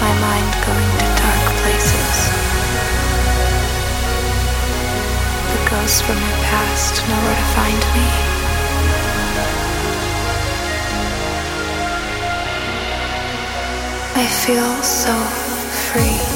My mind going to dark places. The ghosts from my past know where to find me. I feel so free.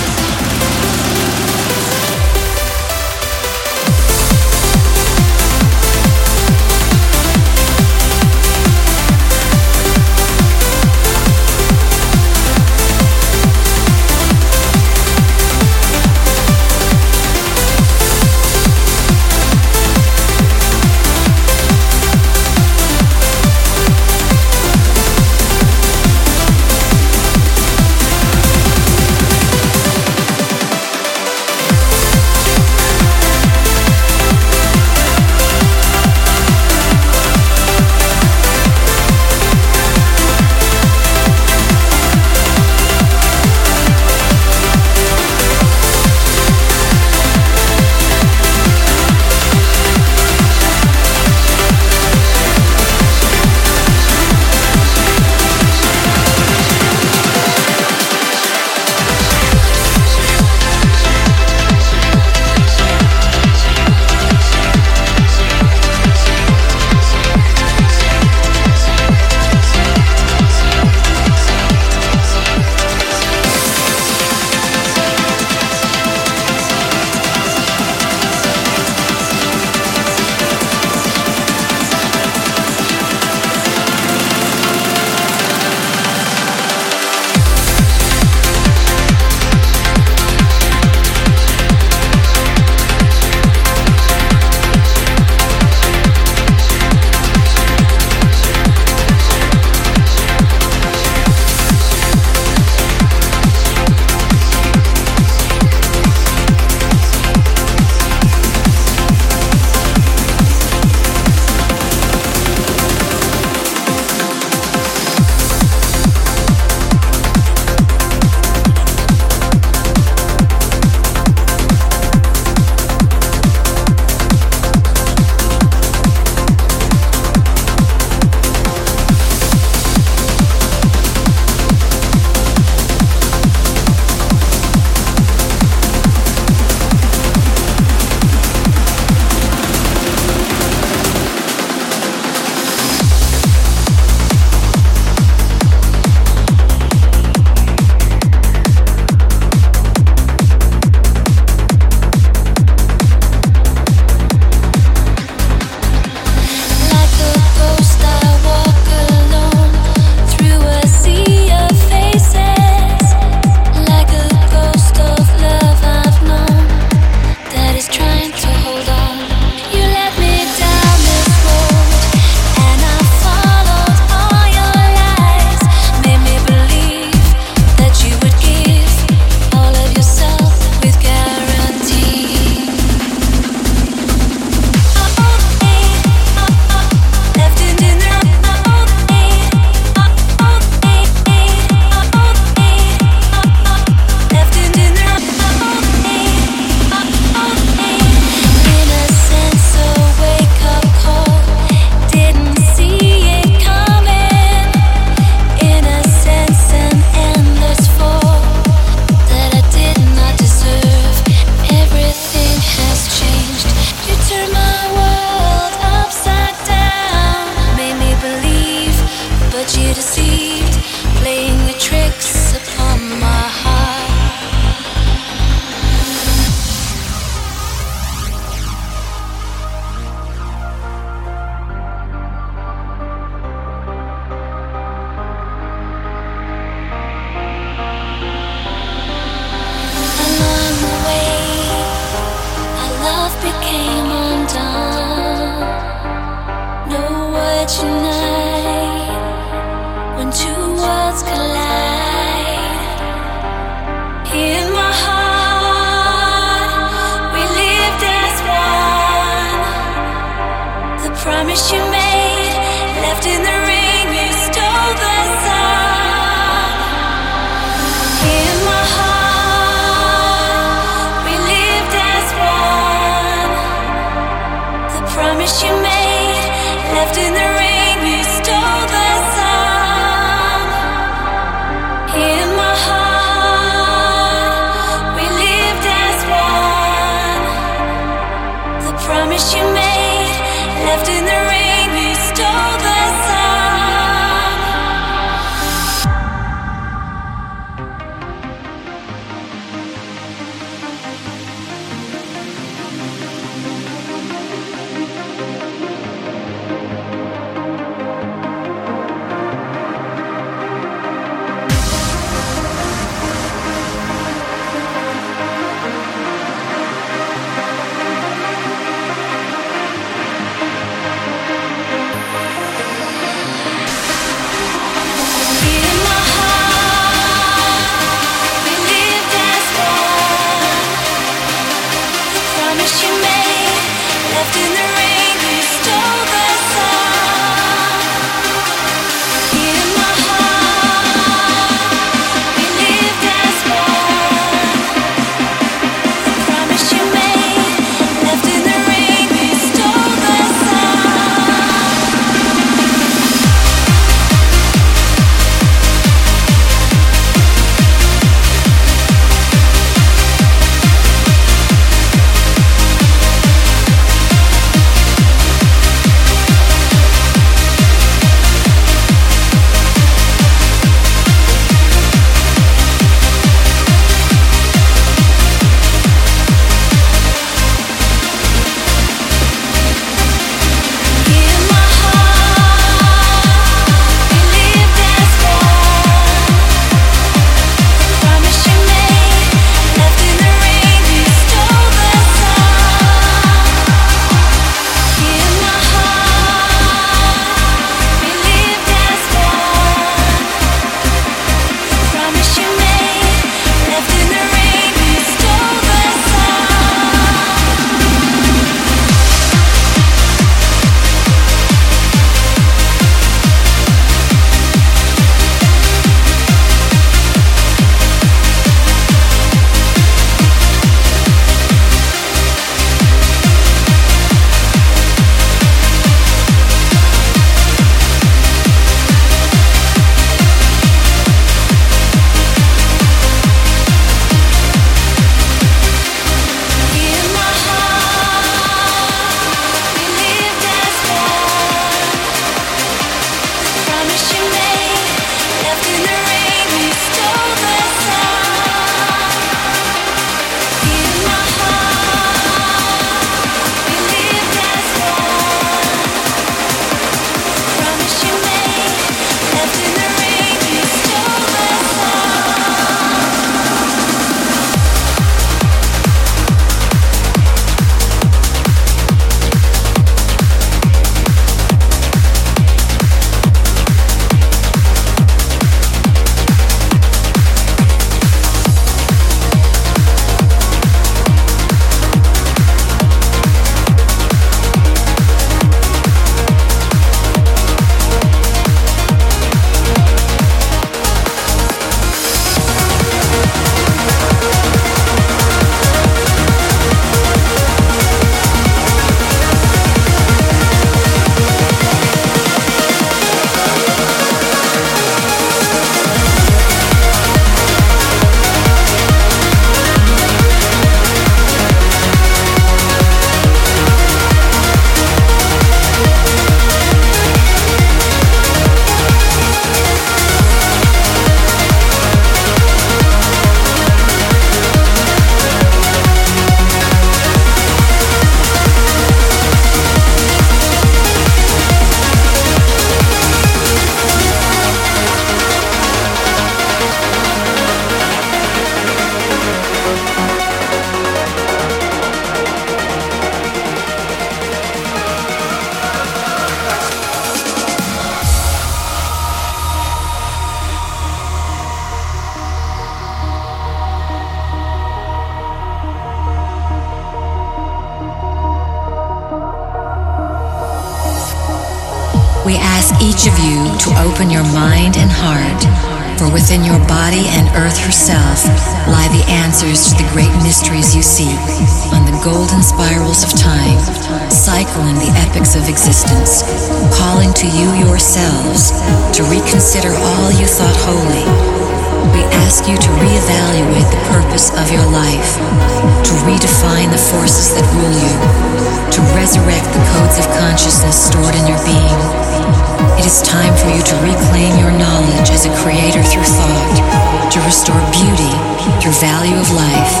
It is time for you to reclaim your knowledge as a creator through thought, to restore beauty, your value of life,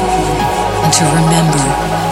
and to remember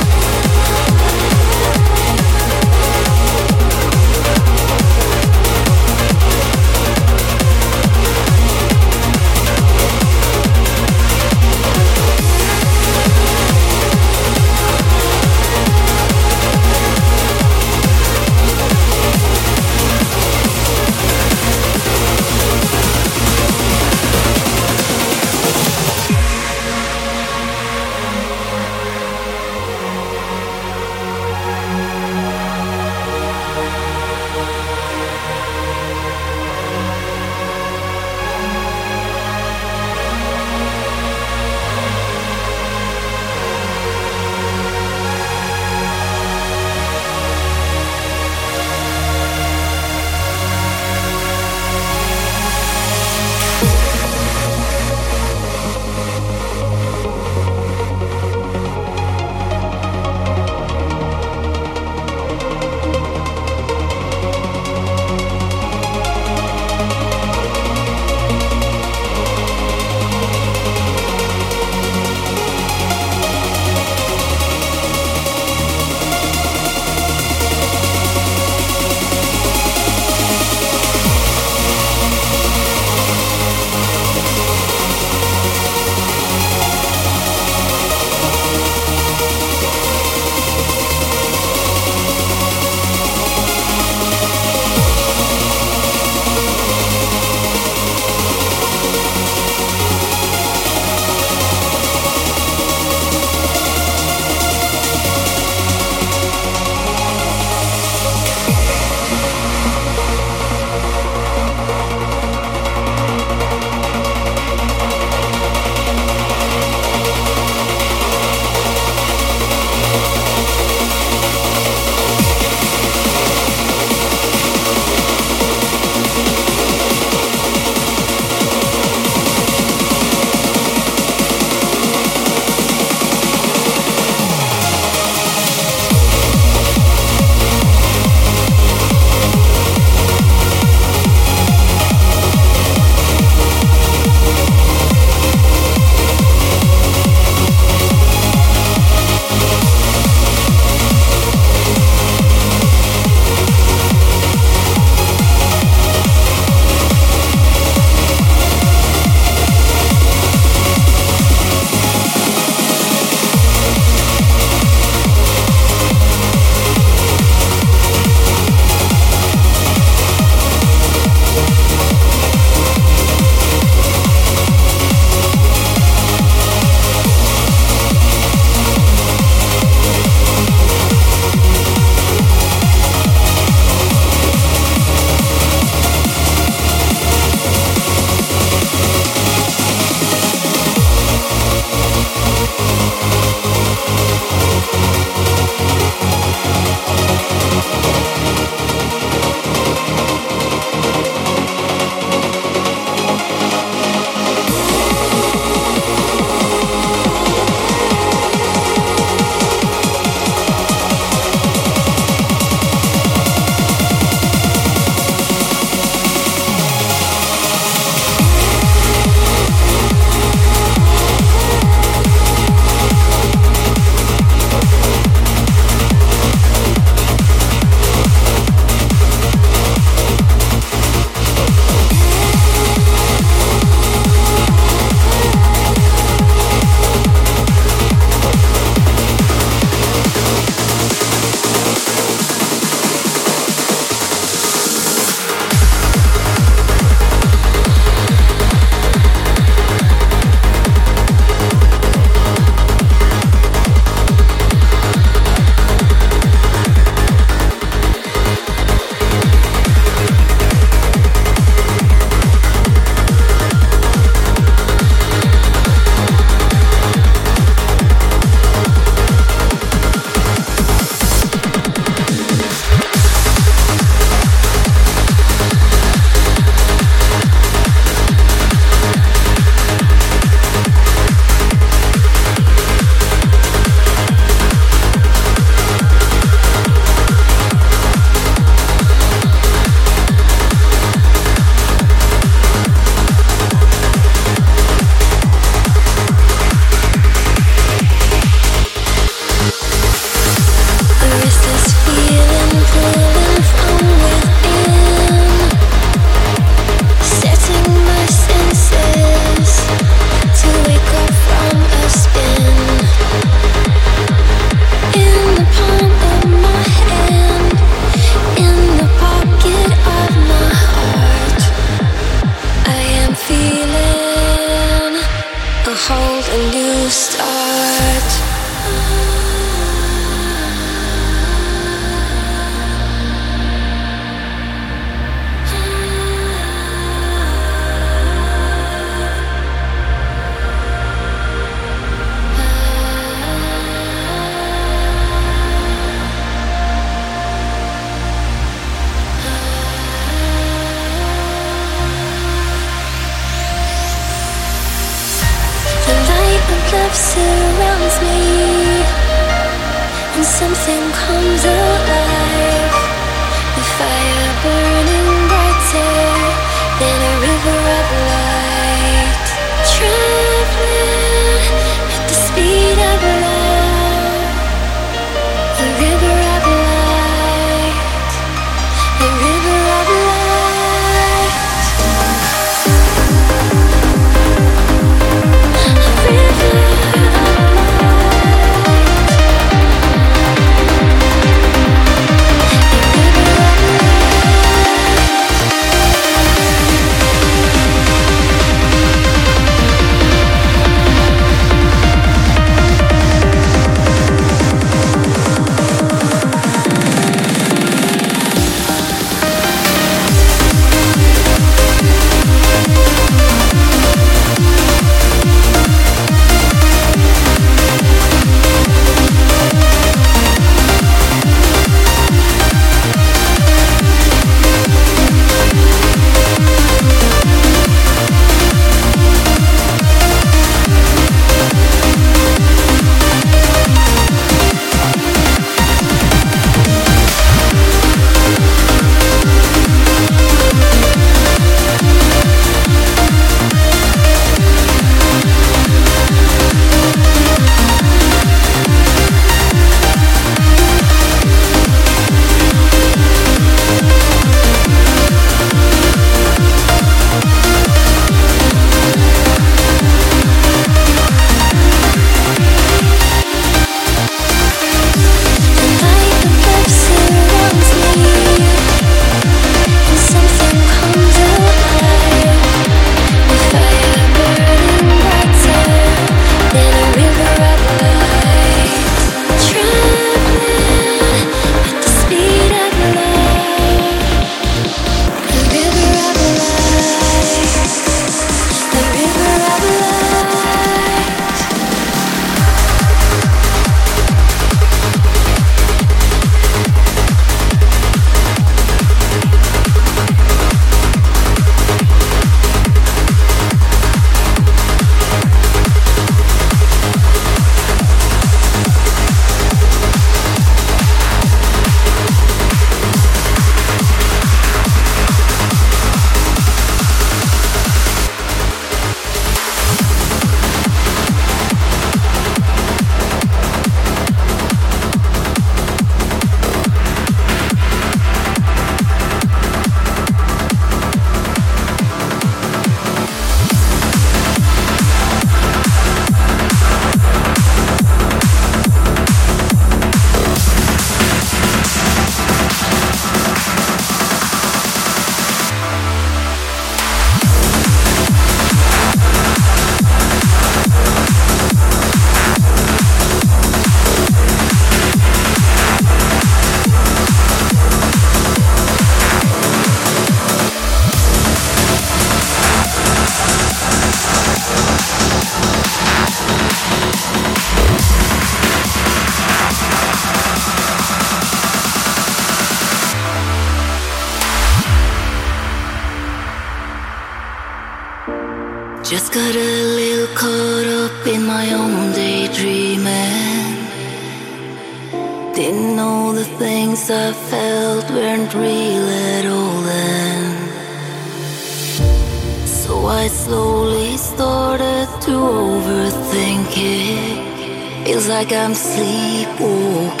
Started to overthink it. Feels like I'm sleepwalking.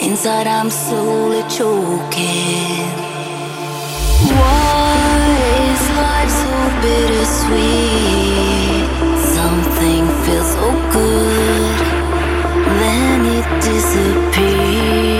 Inside, I'm slowly choking. Why is life so bittersweet? Something feels so good, then it disappears.